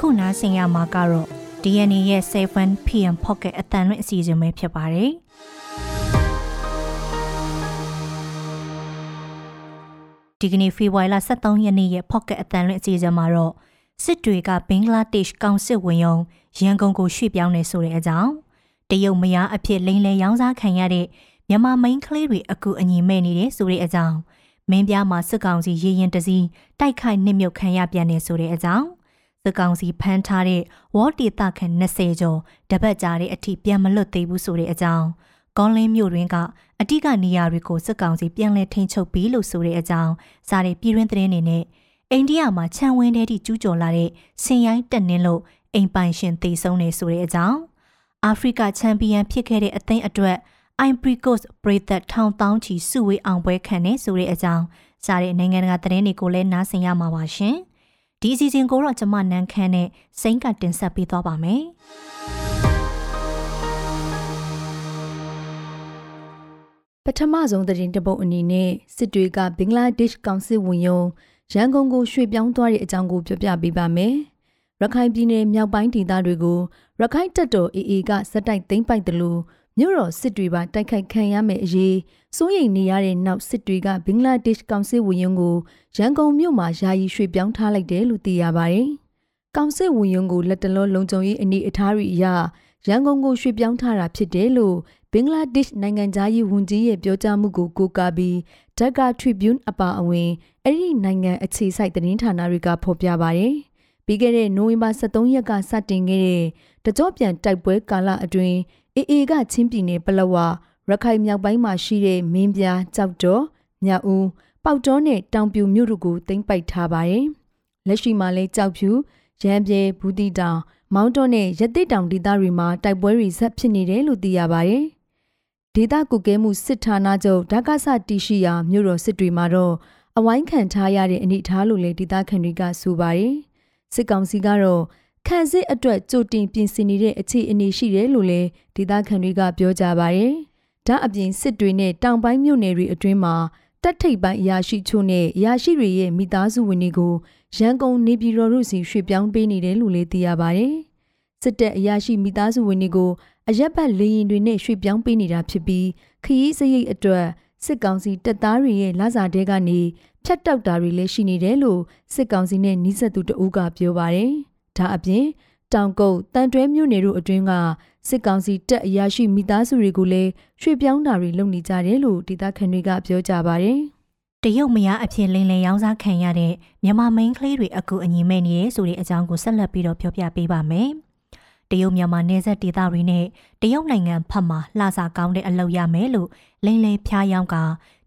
အခုနားဆင်ရမှာကတော့ DNA ရဲ့ 7 PM Pocket အတန်လွင့်အစီအစဉ်ပဲဖြစ်ပါတယ်ဒီကနေ့ဖေဖော်ဝါရီလ23ရက်နေ့ရဲ့ Pocket အတန်လွင့်အစီအစဉ်မှာတော့စစ်တွေကဘင်္ဂလားဒေ့ရှ်ကောင်စစ်ဝင်ယုံရန်ကုန်ကိုရွှေ့ပြောင်းနေဆိုတဲ့အကြောင်းတရုတ်မယားအဖြစ်လိန်လေရောင်းစားခံရတဲ့မြန်မာမိန်းကလေးတွေအကူအညီမဲ့နေတယ်ဆိုတဲ့အကြောင်းမင်းပြားမှာစစ်ကောင်စီရေရင်တစည်းတိုက်ခိုက်နစ်မြုပ်ခံရပြန်နေဆိုတဲ့အကြောင်း စစ်ကောင်စီဖမ်းထားတဲ့ဝေါ်တီတာခန်20ကျော်တပတ်ကြာတဲ့အထိပြန်မလွတ်သေးဘူးဆိုတဲ့အကြောင်းကောင်းလင်းမြို့တွင်ကအတိကနေရာတွေကိုစစ်ကောင်စီပြန်လည်ထိန်းချုပ်ပြီးလို့ဆိုတဲ့အကြောင်းစားတဲ့ပြည်တွင်းသတင်းတွေနဲ့အိန္ဒိယမှာခြံဝင်းထဲထိကျူးကျော်လာတဲ့ဆင်ရိုင်းတက်နှင်းလို့အိမ်ပိုင်ရှင်သေဆုံးနေဆိုတဲ့အကြောင်းအာဖရိကချန်ပီယံဖြစ်ခဲ့တဲ့အသင်းအတွက် Ivory Coast ပြည်သက်ထောင်တောင်းချီစုဝေးအောင်ပွဲခံနေဆိုတဲ့အကြောင်းစားတဲ့နိုင်ငံတကာသတင်းတွေကိုလည်းနားဆင်ရမှာပါရှင်။ ဒီအစီအစဉ်ကိုတော့ကျွန်မနန်းခမ်းနဲ့စိမ့်ကတင်ဆက်ပေးသွားပါမယ်။ပထမဆုံးသတင်းတပုတ်အနေနဲ့စစ်တွေကဘင်္ဂလားဒေ့ရှ်ကောင်စစ်ဝင်ယုံရန်ကုန်ကိုရွှေ့ပြောင်းသွားတဲ့အကြောင်းကိုပြောပြပေးပါမယ်။ရခိုင်ပြည်နယ်မြောက်ပိုင်းဒေသတွေကိုရခိုင်တပ်တော် AA ကစက်တိုက်သိမ်းပိုက်တယ်လို့ မြို့တော်စစ်တွေပါတိုက်ခိုက်ခံရမယ့်အရေးစိုးရိမ်နေရတဲ့နောက်စစ်တွေကဘင်္ဂလားဒေ့ရှ်ကောင်စစ်ဝင်ယုံကိုရန်ကုန်မြို့မှာယာယီရွှေ့ပြောင်းထားလိုက်တယ်လို့သိရပါတယ်။ကောင်စစ်ဝင်ယုံကိုလက်တလောလုံခြုံရေးအနေအထားတွေအရရန်ကုန်ကိုရွှေ့ပြောင်းထားတာဖြစ်တယ်လို့ဘင်္ဂလားဒေ့ရှ်နိုင်ငံသားရေးဝန်ကြီးရဲ့ပြောကြားမှုကိုကိုးကားပြီး Dhaka Tribune အပါအဝင်အဲ့ဒီနိုင်ငံအခြေစိုက်သတင်းဌာနတွေကဖော်ပြပါတယ်။ပြီးခဲ့တဲ့နိုဝင်ဘာ23ရက်ကစတင်ခဲ့တဲ့တကြောပြန်တိုက်ပွဲကာလအတွင်း အေအေကချင်းပြည်နယ်ပလဝရခိုင်မြောက်ပိုင်းမှာရှိတဲ့မင်းပြားကြောက်တော်မြောက်ဦးပေါက်တော်နဲ့တောင်ပြူမြို့တို့ကိုတင်ပိုက်ထားပါတယ်။လက်ရှိမှာလည်းကြောက်ဖြူရန်ပြဲဘူးတီတောင်မောင်းတော်နဲ့ရတိတောင်ဒေသတွေမှာတိုက်ပွဲတွေဆက်ဖြစ်နေတယ်လို့သိရပါတယ်။ဒေသကုကဲမှုစစ်ဌာနချုပ်ဓကဆတီရှိယာမြို့တော်စစ်တွေမှာတော့အဝိုင်းခံထားရတဲ့အနေအထားလို့လည်းဒေသခံတွေကဆိုပါတယ်။စစ်ကောင်စီကတော့ ခံစစ်အတွက်ကြိုတင်ပြင်ဆင်နေတဲ့အခြေအနေရှိတယ်လို့လည်းဒေသခံတွေကပြောကြပါတယ်။ဒါအပြင်စစ်တွေနဲ့တောင်ပိုင်းမြို့နယ်တွေအတွင်းမှာတက်ထိပ်ပိုင်းအရာရှိချို့နဲ့အရာရှိတွေရဲ့မိသားစုဝင်တွေကိုရန်ကုန်နေပြည်တော်တို့စီရွှေ့ပြောင်းပေးနေတယ်လို့လည်းသိရပါတယ်။စစ်တပ်အရာရှိမိသားစုဝင်တွေကိုအရက်ဘတ်လေရင်တွေနဲ့ရွှေ့ပြောင်းပေးနေတာဖြစ်ပြီးခရီးစရိတ်အတွက်စစ်ကောင်စီတပ်သားတွေရဲ့လစာတဲကနေဖြတ်တောက်တာတွေလည်းရှိနေတယ်လို့စစ်ကောင်စီနဲ့နှိစက်သူတအုပ်ကပြောပါတယ်။ ဒါအပြင်တောင်ကုတ်တန်တွဲမြို့နယ်တို့အတွင်းကစစ်ကောင်စီတပ်အရာရှိမိသားစုတွေကိုလည်းရွှေ့ပြောင်းတာတွေလုပ်နေကြတယ်လို့ဒေသခံတွေကပြောကြပါတယ်။တရုတ်မယားအဖြစ်လိန်လည်ရောင်းစားခံရတဲ့မြန်မာမိန်းကလေးတွေအကူအညီမဲ့နေတယ်ဆိုတဲ့အကြောင်းကိုဆက်လက်ပြီးတော့ပြောပြပေးပါမယ်။တရုတ်မြန်မာနယ်စပ်ဒေသတွေနဲ့တရုတ်နိုင်ငံဖက်မှာလှစာကောင်းတဲ့အလုပ်ရမယ်လို့လိန်လေဖျားယောင်းက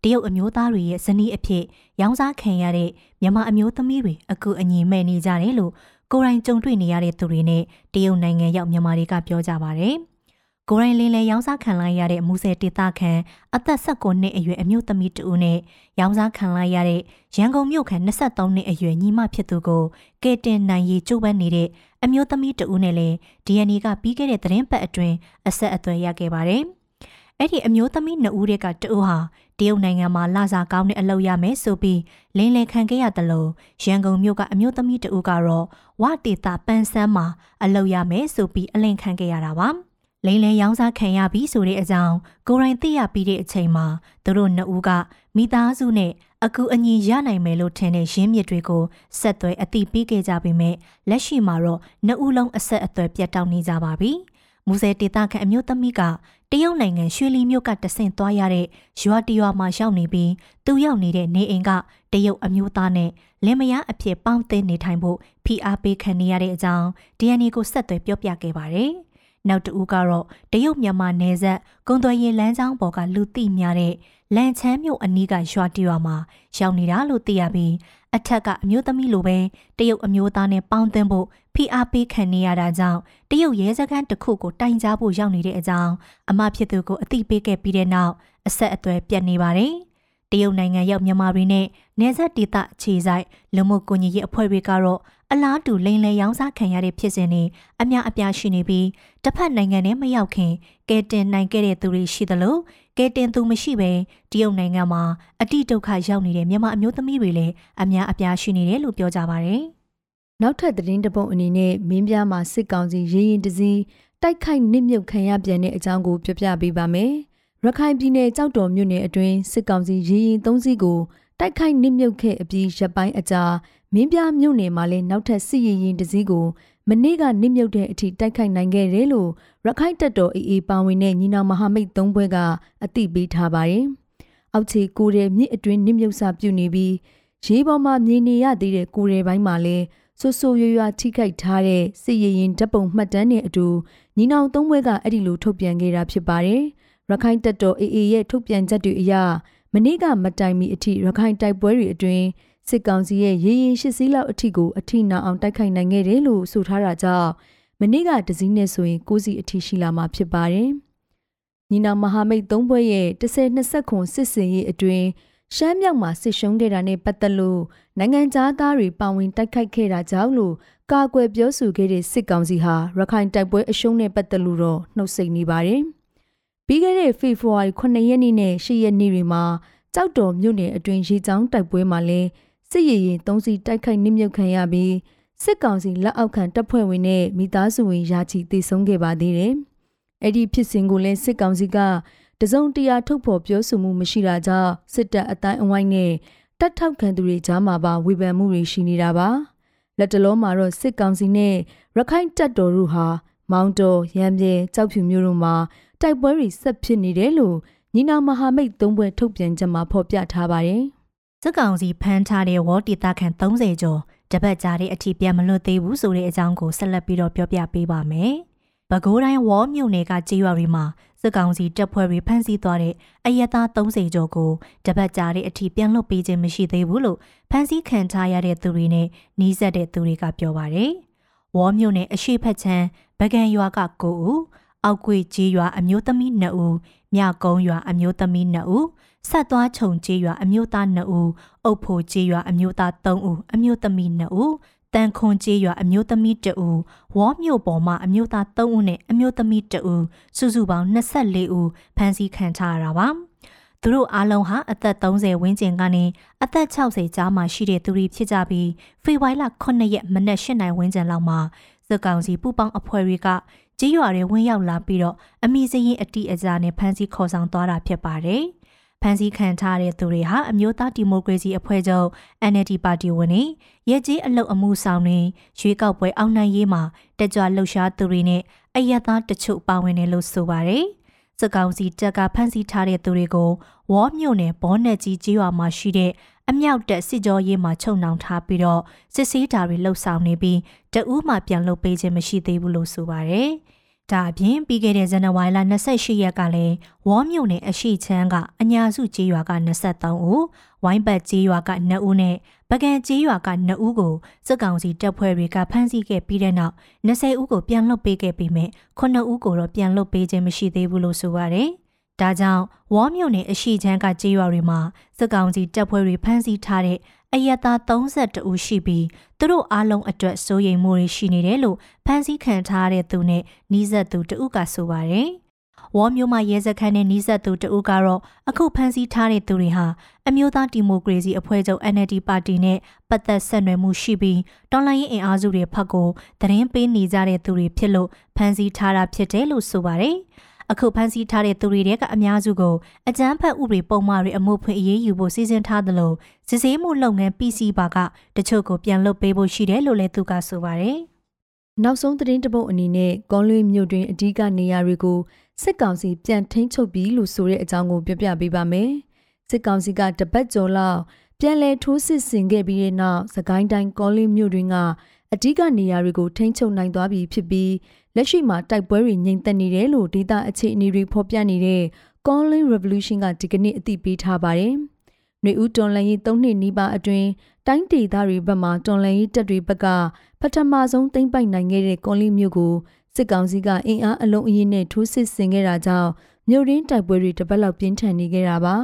တရုတ်အမျိုးသားတွေရဲ့ဇနီးအဖြစ်ရောင်းစားခံရတဲ့မြန်မာအမျိုးသမီးတွေအကူအညီမဲ့နေကြတယ်လို့ ကိုယ်တိုင်ကြုံတွေ့နေရတဲ့သူတွေနဲ့တရုတ်နိုင်ငံရောက်မြန်မာတွေကပြောကြပါဗျ။ကိုရိုင်းလင်းလဲရောင်းစားခံလိုက်ရတဲ့မူဆယ်ဒေသခံအသက်16နှစ်အရွယ်အမျိုးသမီးတူနဲ့ရောင်းစားခံလိုက်ရတဲ့ရန်ကုန်မြို့ခံ23နှစ်အရွယ်ညီမဖြစ်သူကိုကဲတင်နိုင်ရေးကြိုးပမ်းနေတဲ့အမျိုးသမီးတူနဲ့လည်း DNA ကပြီးခဲ့တဲ့သတင်းပတ်အတွင်းအဆက်အသွယ်ရခဲ့ပါတယ်။အဲ့ဒီအမျိုးသမီးနှစ်ဦးတွေကတူဟာ တရုတ်နိုင်ငံမှာလစာကောင်းတဲ့အလုပ်ရမယ်ဆိုပြီးလင်းလည်ခံခဲ့ရတယ်လို့ရန်ကုန်မြို့ကအမျိုးသမီးတူကတော့ဝတေတာပန်းစမ်းမှာအလုပ်ရမယ်ဆိုပြီးအလင်ခံခဲ့ရတာပါ။လိန်လဲရောင်းစားခံရပြီဆိုတဲ့အကြောင်းကိုရိုင်းသိရပြီးတဲ့အချိန်မှာသူတို့နှစ်ဦးကမိသားစုနဲ့အကူအညီရနိုင်မယ်လို့ထင်တဲ့ရင်းမြစ်တွေကိုဆက်သွဲအတိပေးခဲ့ကြပေမဲ့လက်ရှိမှာတော့နှစ်ဦးလုံးအဆက်အသွယ်ပြတ်တောက်နေကြပါပြီ။ မူဆယ်ဒေသခံအမျိုးသမီးကတရုတ်နိုင်ငံရွှေလီမြို့ကတဆင့်သွားရတဲ့ရွာတရွာမှာရောက်နေပြီးသူရောက်နေတဲ့နေအိမ်ကတရုတ်အမျိုးသားနဲ့လင်မယားအဖြစ်ပေါင်းသိနေထိုင်ဖို့ဖိအားပေးခံနေရတဲ့အကြောင်း DNA ကိုဆက်သွယ်ပြောပြခဲ့ပါတယ်။ နောက်တူကတော့တရုတ်မြန်မာနယ်စပ်ကုံသွယ်ရင်လမ်းကြောင်းပေါ်ကလူသိများတဲ့လန်ချမ်းမြို့အနီးကရွာတရွာမှာရောက်နေတာလို့သိရပြီးအထက်ကအမျိုးသမီးလိုပဲတရုတ်အမျိုးသားနဲ့ပေါင်းသင်းဖို့ဖိအားပေးခံနေရတာကြောင့်တရုတ်ရဲစခန်းတစ်ခုကိုတိုင်ကြားဖို့ရောက်နေတဲ့အကြောင်းအမဖြစ်သူကိုအသိပေးခဲ့ပြီးတဲ့နောက်အဆက်အသွယ်ပြတ်နေပါတယ်။တရုတ်နိုင်ငံရောက်မြန်မာတွေနဲ့နယ်စပ်ဒေသခြေဆိုင်လူမှုကွန်ရက်အဖွဲ့တွေကတော့ အလားတူလိန်လည်ရောင်းစားခံရတဲ့ဖြစ်စဉ်တွေအများအပြားရှိနေပြီးတစ်ဖက်နိုင်ငံနဲ့မရောက်ခင်ကဲတင်နိုင်ခဲ့တဲ့သူတွေရှိသလိုကဲတင်သူမရှိဘဲတရုတ်နိုင်ငံမှာအတိဒုက္ခရောက်နေတဲ့မြန်မာအမျိုးသမီးတွေလည်းအများအပြားရှိနေတယ်လို့ပြောကြပါဗျနောက်ထပ်သတင်းတပုတ်အနေနဲ့မင်းပြားမှာစစ်ကောင်စီရေရင်တစည်းတိုက်ခိုက်နစ်မြုပ်ခံရပြန်တဲ့အကြောင်းကိုပြောပြပေးပါမယ်။ရခိုင်ပြည်နယ်ကြောက်တော်မြို့နယ်အတွင်းစစ်ကောင်စီရေရင်သုံးစီးကိုတိုက်ခိုက်နစ်မြုပ်ခဲ့အပြီးရပ်ပိုင်းအကြာ မင်းပြားမြို့နယ်မှာလည်းနောက်ထပ်စစ်ရေရင်တစည်းကိုမနေ့ကနစ်မြုပ်တဲ့အထိတိုက်ခိုက်နိုင်ခဲ့တယ်လို့ရခိုင်တပ်တော်အေအေပါဝင်တဲ့ညီနောင်မဟာမိတ်သုံးဘွဲကအသိပေးထားပါတယ်။အောက်ခြေကိုရဲမြစ်အတွင်းနစ်မြုပ်စာပြုနေပြီးရေးပေါ်မှာမြင်နေရသေးတဲ့ကိုရဲပိုင်းမှာလည်းဆိုးဆိုးရွားရွားထိခိုက်ထားတဲ့စစ်ရရင်ဓာတ်ပုံမှတ်တမ်းနဲ့အတူညီနောင်သုံးဘွဲကအဲ့ဒီလိုထုတ်ပြန်ခဲ့တာဖြစ်ပါတယ်။ရခိုင်တပ်တော်အေအေရဲ့ထုတ်ပြန်ချက်တွေအရမနေ့ကမတိုင်မီအထိရခိုင်တိုက်ပွဲတွေအတွင်း စစ်ကောင်စီရဲ့ရေရင်ရှစ်စီးလောက်အထိကိုအထိနာအောင်တိုက်ခိုက်နိုင်ခဲ့တယ်လို့ဆိုထားတာကြောင့်မနေ့ကဒဇီးနဲ့ဆိုရင်ကိုးစီအထိရှိလာမှာဖြစ်ပါတယ်။ညီနောင်မဟာမိတ်သုံးဘွဲရဲ့10-20ခွန်စစ်စင်ရေးအတွင်းရှမ်းမြောက်မှာစစ်ရှုံးခဲ့တာနဲ့ပတ်သက်လို့နိုင်ငံသားတွေပါဝင်တိုက်ခိုက်ခဲ့တာကြောင့်လို့ကာကွယ်ပြောဆိုခဲ့တဲ့စစ်ကောင်စီဟာရခိုင်တိုက်ပွဲအရှုံးနဲ့ပတ်သက်လို့တော့နှုတ်ဆက်နေပါတယ်။ပြီးခဲ့တဲ့ဖေဖော်ဝါရီ9ရက်နေ့နဲ့10ရက်နေ့တွေမှာကြောက်တော်မြို့နယ်အတွင်းရေချောင်းတိုက်ပွဲမှာလဲ စစ်ရရင်သုံးစီတိုက်ခိုက်နစ်မြုပ်ခံရပြီးစစ်ကောင်စီလက်အောက်ခံတပ်ဖွဲ့ဝင်နဲ့မိသားစုဝင်ရာချီတေဆုံးခဲ့ပါသေးတယ်။အဲ့ဒီဖြစ်စဉ်ကိုလည်းစစ်ကောင်စီကတစုံတရာထုတ်ဖော်ပြောဆိုမှုမရှိတာကြောင့်စစ်တပ်အတိုင်းအဝိုင်းနဲ့တပ်ထောက်ခံသူတွေကြားမှာပါဝေဖန်မှုတွေရှိနေတာပါ။လက်တလုံးမှာတော့စစ်ကောင်စီနဲ့ရခိုင်တပ်တော်တို့ဟာမောင်တော်ရံပြဲကြောက်ဖြူမျိုးတို့မှာတိုက်ပွဲတွေဆက်ဖြစ်နေတယ်လို့ညီနာမဟာမိတ်သုံးဘွဲထုတ်ပြန်ချက်မှာဖော်ပြထားပါတယ်။ စစ်ကောင်စီဖမ်းထားတဲ့ဝေါ်တီတာခန်30ကျော်တပတ်ကြာတဲ့အထိပြန်မလွတ်သေးဘူးဆိုတဲ့အကြောင်းကိုဆက်လက်ပြီးတော့ပြောပြပေးပါမယ်။ပဲခူးတိုင်းဝေါ်မြို့နယ်ကကြေးရွာတွေမှာစစ်ကောင်စီတပ်ဖွဲ့တွေဖမ်းဆီးသွားတဲ့အယက်သား30ကျော်ကိုတပတ်ကြာတဲ့အထိပြန်လွတ်ပေးခြင်းမရှိသေးဘူးလို့ဖမ်းဆီးခံထားရတဲ့သူတွေနဲ့နှီးဆက်တဲ့သူတွေကပြောပါတယ်။ဝေါ်မြို့နယ်အရှိဖက်ချမ်းဗကန်ရွာက9ဦး၊အောက်ကွေကြေးရွာအမျိုးသမီး2ဦး၊မြကုန်းရွာအမျိုးသမီး2ဦး ဆက်သွားခြုံကျေးရွာအမျိုးသား2ဦးအုပ်ဖို့ကျေးရွာအမျိုးသား3ဦးအမျိုးသမီး2ဦးတန်ခွန်ကျေးရွာအမျိုးသမီး2ဦးဝေါ်မြို့ပေါ်မှာအမျိုးသား3ဦးနဲ့အမျိုးသမီး2ဦးစုစုပေါင်း24ဦးဖမ်းဆီးခံထားရတာပါသူတို့အားလုံးဟာအသက်30ဝန်းကျင်ကနေအသက်60ကြားမှာရှိတဲ့သူတွေဖြစ်ကြပြီးဖေဖော်ဝါရီလ9ရက်မနက်8နာရီဝန်းကျင်လောက်မှာစစ်ကောင်စီပူပေါင်းအဖွဲ့တွေကကြေးရွာတွေဝင်ရောက်လာပြီးတော့အမိစရင်အတီအကြနဲ့ဖမ်းဆီးခေါ်ဆောင်သွားတာဖြစ်ပါတယ်။ ဖမ်းဆီးခံထားတဲ့သူတွေဟာအမျိုးသားဒီမိုကရေစီအဖွဲ့ချုပ် NLD ပါတီဝင်တွေရဲကြီးအလုတ်အမှုဆောင်တွေရွေးကောက်ပွဲအောင်နိုင်ရေးမှာတက်ကြွလှုပ်ရှားသူတွေနဲ့အယက်သားတချို့ပါဝင်တယ်လို့ဆိုပါတယ်။စကောင်စီတက်ကဖမ်းဆီးထားတဲ့သူတွေကိုဝေါ်မြို့နယ်ဘောနက်ကြီးကျေးရွာမှာရှိတဲ့အမြောက်တက်စစ်ကြောရေးမှာခြုံနှောင်ထားပြီးတော့စစ်ဆေးတာတွေလှုပ်ဆောင်နေပြီးတအူးမှပြန်လုပ်ပေးခြင်းမရှိသေးဘူးလို့ဆိုပါတယ်။ ဒါအပြင်ပြီးခဲ့တဲ့ဇန်နဝါရီလ28ရက်ကလည်းဝေါ်မြို့နယ်အရှိချမ်းကအညာစုကျေးရွာက23ဦးဝိုင်းပတ်ကျေးရွာက2ဦးနဲ့ပကံကျေးရွာက2ဦးကိုစစ်ကောင်စီတပ်ဖွဲ့တွေကဖမ်းဆီးခဲ့ပြီးတဲ့နောက်20ဦးကိုပြန်လွှတ်ပေးခဲ့ပြီးမြဲ9ဦးကိုတော့ပြန်လွှတ်ပေးခြင်းမရှိသေးဘူးလို့ဆိုပါတယ်။ဒါကြောင့်ဝေါ်မြို့နယ်အရှိချမ်းကကျေးရွာတွေမှာစစ်ကောင်စီတပ်ဖွဲ့တွေဖမ်းဆီးထားတဲ့ အယက်သား32ဦးရှိပြီးသူတို့အားလုံးအတွက်စိုးရိမ်မှုတွေရှိနေတယ်လို့ဖန်ဆီးခံထားတဲ့သူနဲ့နီးစပ်သူတဦးကဆိုပါတယ်။ဝေါ်မျိုးမရဲစခန်းနဲ့နီးစပ်သူတဦးကတော့အခုဖန်ဆီးထားတဲ့သူတွေဟာအမျိုးသားဒီမိုကရေစီအဖွဲ့ချုပ် NLD ပါတီနဲ့ပတ်သက်ဆက်နွယ်မှုရှိပြီးတော်လှန်ရေးအင်အားစုတွေဖက်ကိုသတင်းပေးနေကြတဲ့သူတွေဖြစ်လို့ဖန်ဆီးထားတာဖြစ်တယ်လို့ဆိုပါတယ်။ အခုဖမ်းဆီးထားတဲ့သူတွေထဲကအများစုကိုအကြမ်းဖက်ဥပဒေပုံမှားတွေအမှုဖွင့်အရေးယူဖို့စီစဉ်ထားသလိုစစ်ဆေးမှုလုပ်ငန်း PC ပါကတချို့ကိုပြန်လွတ်ပေးဖို့ရှိတယ်လို့လည်းသူကဆိုပါတယ်။နောက်ဆုံးသတင်းတပုတ်အနေနဲ့ကွန်လွေမြို့တွင်အဓိကနေရာတွေကိုစစ်ကောင်စီပြန်ထိန်းချုပ်ပြီးလို့ဆိုတဲ့အကြောင်းကိုပြပြပေးပါမယ်။စစ်ကောင်စီကတပတ်ကျော်လောက်ပြန်လည်ထိုးစစ်ဆင်ခဲ့ပြီးတဲ့နောက်သခိုင်းတိုင်းကောလင်းမြို့တွင်ကအ धिक နေရာတွေကိုထိန်းချုပ်နိုင်သွားပြီဖြစ်ပြီး လက်ရှိမှာတိုက်ပွဲတွေငြိမ်သက်နေတယ်လို့ဒေတာအခြေအနေတွေဖော်ပြနေတဲ့ Conlin Revolution ကဒီကနေ့အသိပေးထားပါတယ်။နေဦးတွန်လန်ရေး၃နှစ်နီးပါးအတွင်းတိုင်းဒေသတွေဘက်မှတွန်လန်ရေးတပ်တွေဘက်ကပထမဆုံးသိမ်းပိုက်နိုင်ခဲ့တဲ့ကွန်လီမြို့ကိုစစ်ကောင်စီကအင်အားအလုံးအရင်းနဲ့ထိုးစစ်ဆင်ခဲ့တာကြောင့်မြို့ရင်းတိုက်ပွဲတွေတပတ်လောက်ပြင်းထန်နေခဲ့တာပါ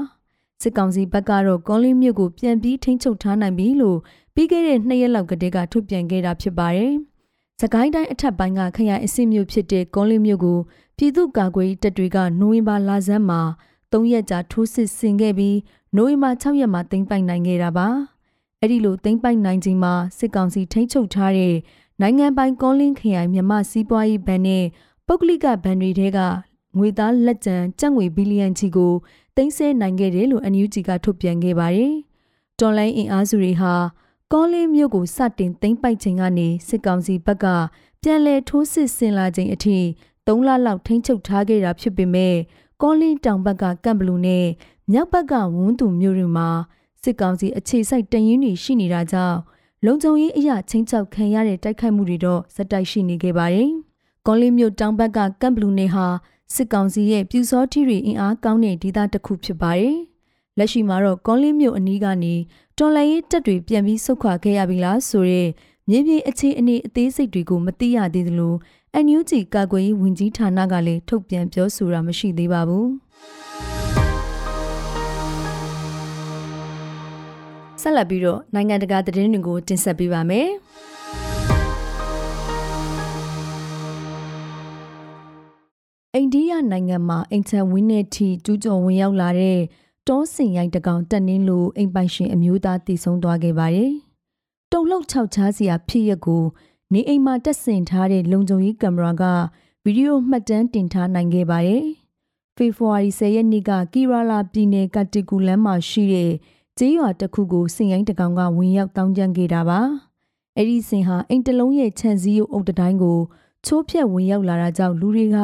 စစ်ကောင်စီဘက်ကတော့ကွန်လီမြို့ကိုပြန်ပြီးထိန်းချုပ်ထားနိုင်ပြီလို့ပြီးခဲ့တဲ့နှစ်ရက်လောက်ကတည်းကထုတ်ပြန်ခဲ့တာဖြစ်ပါတယ်။။ စကိုင်းတိုင်းအထက်ပိုင်းကခရိုင်အစ်စ်မြို့ဖြစ်တဲ့ကွန်လင်းမြို့ကိုပြည်သူ့ကာကွယ်ရေးတပ်တွေကနိုဝင်ဘာလဆန်းမှာ၃ရက်ကြာထိုးစစ်ဆင်ခဲ့ပြီးနိုဝင်ဘာ6ရက်မှာသိမ်းပိုက်နိုင်ခဲ့တာပါ။အဲ့ဒီလိုသိမ့်ပိုက်နိုင်ချိန်မှာစစ်ကောင်စီထိန်းချုပ်ထားတဲ့နိုင်ငံပိုင်ကောလင်းခရိုင်မြမစီးပွားရေးဘဏ်နဲ့ပုဂ္ဂလိကဘဏ်တွေထဲကငွေသားလက်ကျန်ကျပ်ငွေဘီလီယံချီကိုတင်ဆက်နိုင်ခဲ့တယ်လို့ NUG ကထုတ်ပြန်ခဲ့ပါတယ်။တော်လိုင်းအင်အားစုတွေဟာ ကောလင်းမြို့ကိုစတင်သိမ်းပိုက်ချိန်ကနေစစ်ကောင်စီဘက်ကပြန်လည်ထိုးစစ်ဆင်လာချိန်အထိ3လလောက်ထိန်းချုပ်ထားခဲ့တာဖြစ်ပေမဲ့ကောလင်းတောင်ဘက်ကကမ်ဘလူနဲ့မြောက်ဘက်ကဝန်းသူမြို့တွေမှာစစ်ကောင်စီအခြေစိုက်တရင်တွေရှိနေတာကြောင့်လုံခြုံရေးအရာချင်းချောက်ခံရတဲ့တိုက်ခိုက်မှုတွေတော့ဇက်တိုက်ရှိနေခဲ့ပါတယ်။ကောလင်းမြို့တောင်ဘက်ကကမ်ဘလူနယ်ဟာစစ်ကောင်စီရဲ့ပြူစောထီတွေအင်အားကောင်းတဲ့ဒေသတစ်ခုဖြစ်ပါတယ်။ လက်ရှိမှာတော့ကောလင်းမြို့အနီးကနေတော်လှန်ရေးတပ်တွေပြန်ပြီးဆုတ်ခွာခဲ့ရပြီလားဆိုတဲ့မြေပြင်အခြေအနေအသေးစိတ်တွေကိုမသိရသေးသလို NUG ကာကွယ်ရေးဝန်ကြီးဌာနကလည်းထုတ်ပြန်ပြောဆိုတာမရှိသေးပါဘူး။ဆက်လက်ပြီးတော့နိုင်ငံတကာသတင်းတွေကိုတင်ဆက်ပေးပါမယ်။အိန္ဒိယနိုင်ငံမှာအိမ်ချဝင်းနဲ့ထီကျူးကျော်ဝင်ရောက်လာတဲ့ တောစင်ရိုက်တကောင်တက်နှင်းလို့အိမ်ပိုင်ရှင်အမျိုးသားတည်ဆုံးသွားခဲ့ပါတယ်။တုံလှုပ်ခြောက်ချားစရာဖြစ်ရက်ကိုနေအိမ်မှာတက်ဆင်ထားတဲ့လုံခြုံရေးကင်မရာကဗီဒီယိုမှတ်တမ်းတင်ထားနိုင်ခဲ့ပါတယ်။ဖေဖော်ဝါရီ10ရက်နေ့ကကီရာလာပြည်နယ်ကတီကူလမ်းမှာရှိတဲ့ကျေးရွာတစ်ခုကိုစင်ရိုင်းတကောင်ကဝင်ရောက်တောင်းကျမ်းခဲ့တာပါ။အဲ့ဒီစင်ဟာအိမ်တလုံးရဲ့ခြံစည်းရုပ်အုပ်တိုင်းကိုချိုးဖြက်ဝင်ရောက်လာတာကြောင့်လူတွေက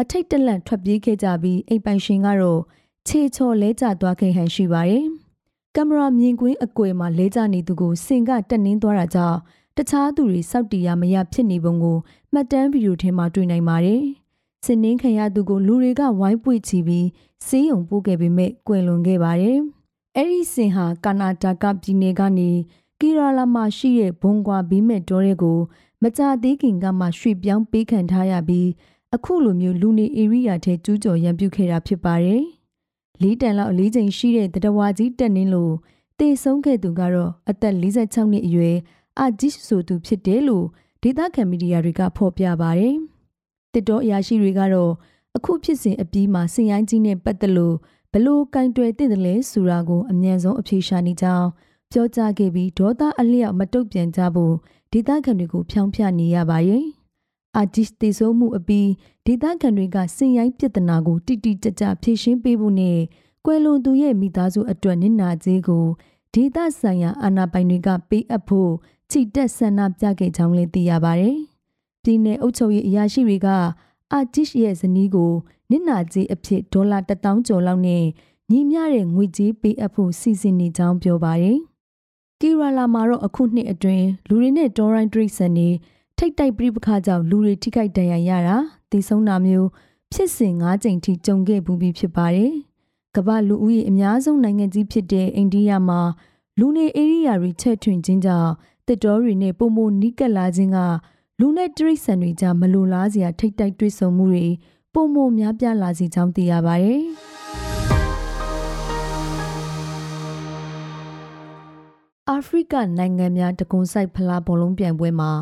အထိတ်တလန့်ထွက်ပြေးခဲ့ကြပြီးအိမ်ပိုင်ရှင်ကတော့ ခြေချော်လဲကျသွားခဲ့ဟန်ရှိပါတယ်။ကင်မရာမြင်ကွင်းအကွယ်မှာလဲကျနေသူကိုစင်ကတက်နှင်းသွားတာကြောင့်တခြားသူတွေစောက်တီရမရဖြစ်နေပုံကိုမှတ်တမ်းဗီဒီယိုထဲမှာတွေ့နိုင်ပါတယ်။စင်နှင်းခံရသူကိုလူတွေကဝိုင်းပွေချီပြီးစေးရုံပို့ခဲ့ပေမဲ့ကွယ်လွန်ခဲ့ပါတယ်။အဲ့ဒီစင်ဟာကာနာဒါကပြည်နယ်ကနေကီရာလာမှာရှိတဲ့ဘုံကွာဘီမဲ့တောတွေကိုမကြသေးခင်ကမှရွှေ့ပြောင်းပေးခံထားရပြီးအခုလိုမျိုးလူနေဧရိယာထဲကျူးကျော်ရန်ပြုခဲ့တာဖြစ်ပါတယ်။ လေးတန်လောက်အလေးချိန်ရှိတဲ့တတဝါကြီးတက်နှင်းလို့တေဆုံးခဲ့သူကတော့အသက်46နှစ်အရွယ်အာဂျစ်ဆိုသူဖြစ်တယ်လို့ဒေသခံမီဒီယာတွေကဖော်ပြပါတယ်။တစ်တော်အရာရှိတွေကတော့အခုဖြစ်စဉ်အပြီးမှာစင်ရိုင်းကြီးနဲ့ပတ်သက်လို့ဘလို့ကင်တွယ်တဲ့တယ်လဲဆိုတာကိုအမြန်ဆုံးအဖြေရှာနေကြောင်းပြောကြားခဲ့ပြီးဒေါသအလျောက်မတုတ်ပြန်ကြဖို့ဒေသခံတွေကိုဖြောင်းဖျနေရပါရဲ့။ အာဂျစ်တေဆိုးမှုအပြီးဒေသခံတွေကစင်ရိုင်းပြဿနာကိုတိတိကျကျဖြေရှင်းပေးဖို့နဲ့ကွယ်လွန်သူရဲ့မိသားစုအတွက်နစ်နာကြေးကိုဒေသဆိုင်ရာအာဏာပိုင်တွေကပေးအပ်ဖို့ချီတက်ဆန္ဒပြခဲ့ကြောင်းလည်းသိရပါတယ်။ပြည်내အုပ်ချုပ်ရေးအရာရှိတွေကအာဂျစ်ရဲ့ဇနီးကိုနစ်နာကြေးအဖြစ်ဒေါ်လာ1000ကျော်လောက်နဲ့ညီမျှတဲ့ငွေကြေးပေးအပ်ဖို့စီစဉ်နေကြောင်းပြောပါတယ်။ကီရာလာမှာတော့အခုနှစ်အတွင်းလူတွေနဲ့ဒေါ်ရိုင်းဒရိတ်ဆန်နေ ထိတ်တိုက်ပြိပခါကြောင့်လူတွေထိခိုက်ဒဏ်ရာရတာသေဆုံးတာမျိုးဖြစ်စဉ်၅ကြိမ်ထိကြုံခဲ့ဘူးပြီးဖြစ်ပါတယ်။ကမ္ဘာလူဦးရေအများဆုံးနိုင်ငံကြီးဖြစ်တဲ့အိန္ဒိယမှာလူနေဧရိယာတွေချဲ့ထွင်ခြင်းကြောင့်တစ်တော်တွေနဲ့ပုံမနီးကပ်လာခြင်းကလူနဲ့တရိษံတွေကြားမလိုလားစရာထိတ်တိုက်တွေ့ဆုံမှုတွေပုံမများပြားလာစေကြောင်းသိရပါတယ်။အာဖရိကနိုင်ငံများတကွန်ဆိုင်ဖလားဘောလုံးပြိုင်ပွဲမှာ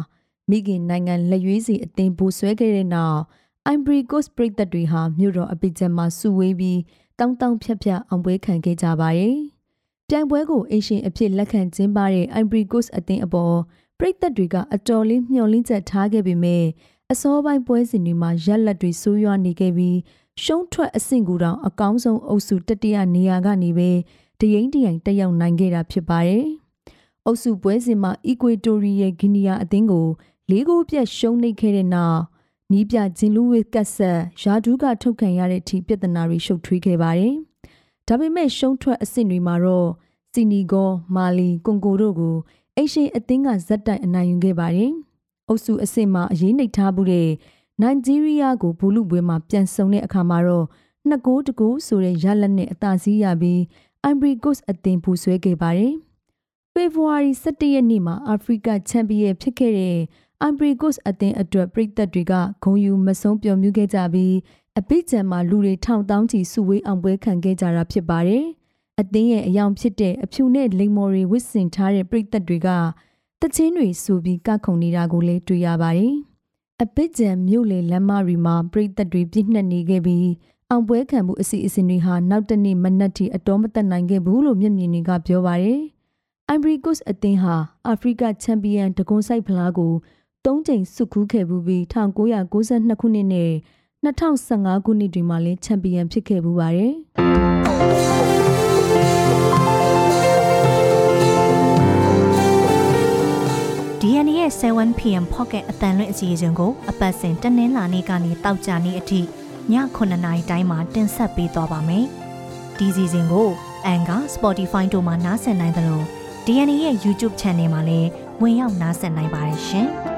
မိခင်နိုင်ငံလက်ရွေးစီအသင်းဘူဆွဲခဲ့တဲ့နောက် Ivory Coast ပြည်သက်တွေဟာမြို့တော်အပစ်ကျန်မှာစုဝေးပြီးတောင်းတောင်းဖြတ်ဖြတ်အောင်ပွဲခံခဲ့ကြပါတယ်။ပြိုင်ပွဲကိုအရှင်အဖြစ်လက်ခံကျင်းပတဲ့ Ivory Coast အသင်းအပေါ်ပြည်သက်တွေကအတော်လေးမျှော်လင့်ချက်ထားခဲ့ပေမဲ့အစောပိုင်းပွဲစဉ်တွေမှာရက်လက်တွေဆိုးရွားနေခဲ့ပြီးရှုံးထွက်အဆင့်ကူတောင်အကောင်းဆုံးအုပ်စုတတိယနေရာကနေပဲတရင်တရင်တက်ရောက်နိုင်ခဲ့တာဖြစ်ပါတယ်။အုပ်စုပွဲစဉ်မှာအီကွေတိုရီရဲ့ဂီနီယာအသင်းကို လေးကိုပြက်ရှုံးနိမ့်ခဲ့တဲ့နောက်နီးပြဂျင်လူဝစ်ကတ်ဆက်ယာဒူးကထုတ်ခံရတဲ့အထိပြဿနာတွေရှုပ်ထွေးခဲ့ပါတယ်။ဒါပေမဲ့ရှုံးထွက်အဆင့်တွေမှာတော့စီနီဂေါမာလီကွန်ဂိုတို့ကိုအိရှင်အသင်းကဇက်တိုင်အနိုင်ယူခဲ့ပါတယ်။အုပ်စုအဆင့်မှာအရေးနှိပ်ထားမှုတဲ့နိုင်ဂျီးရီးယားကိုဘူလူပွဲမှာပြန်ဆုံတဲ့အခါမှာတော့နှစ်ကိုးတကိုးဆိုတဲ့ရလက်နဲ့အသာစီးရပြီး Ivory Coast အသင်းပူဆွဲခဲ့ပါတယ်။ဖေဖော်ဝါရီ17ရက်နေ့မှာအာဖရိကချန်ပီယံဖြစ်ခဲ့တဲ့ Ivory Coast အသင်းအတွက်ပြည်သက်တွေကဂုံယူမဆုံးပျော်မြူးခဲ့ကြပြီးအပိကျံမှာလူတွေထောင်တောင်းချီစုဝေးအောင်ပွဲခံခဲ့ကြတာဖြစ်ပါတယ်။အသင်းရဲ့အယောင်ဖြစ်တဲ့အဖြူနဲ့လိမ်မော်တွေဝစ်စင်ထားတဲ့ပြည်သက်တွေကတချင်းတွေစူပြီးကခုန်နေတာကိုလည်းတွေ့ရပါတယ်။အပိကျံမြို့လေလမ်းမတွေမှာပြည်သက်တွေပြည့်နှက်နေခဲ့ပြီးအောင်ပွဲခံမှုအစီအစဉ်တွေဟာနောက်တနေ့မနက်ထိအတော်မတက်နိုင်ခဲ့ဘူးလို့မျက်မြင်တွေကပြောပါတယ်။ Ivory Coast အသင်းဟာအာဖရိကချန်ပီယံတကွန်ဆိုင်ဖလားကို ၃ချိန်စုခူးခဲ့ပူးပြီး1992ခုနှစ်နဲ့2015ခုနှစ်တွင်မှလည်းချန်ပီယံဖြစ်ခဲ့ပူပါတယ်။ DNA ရဲ့ 7pm pocket အတန်လွင့်အစီအစဉ်ကိုအပတ်စဉ်တနင်္လာနေ့ကနေတောက်ကြနေ့အထိည9:00နာရီတိုင်းမှာတင်ဆက်ပေးသွားပါမယ်။ဒီစီစဉ်ကို Anchor, Spotify တို့မှာနားဆင်နိုင်သလို DNA ရဲ့ YouTube Channel မှာလည်းဝင်ရောက်နားဆင်နိုင်ပါတယ်ရှင်။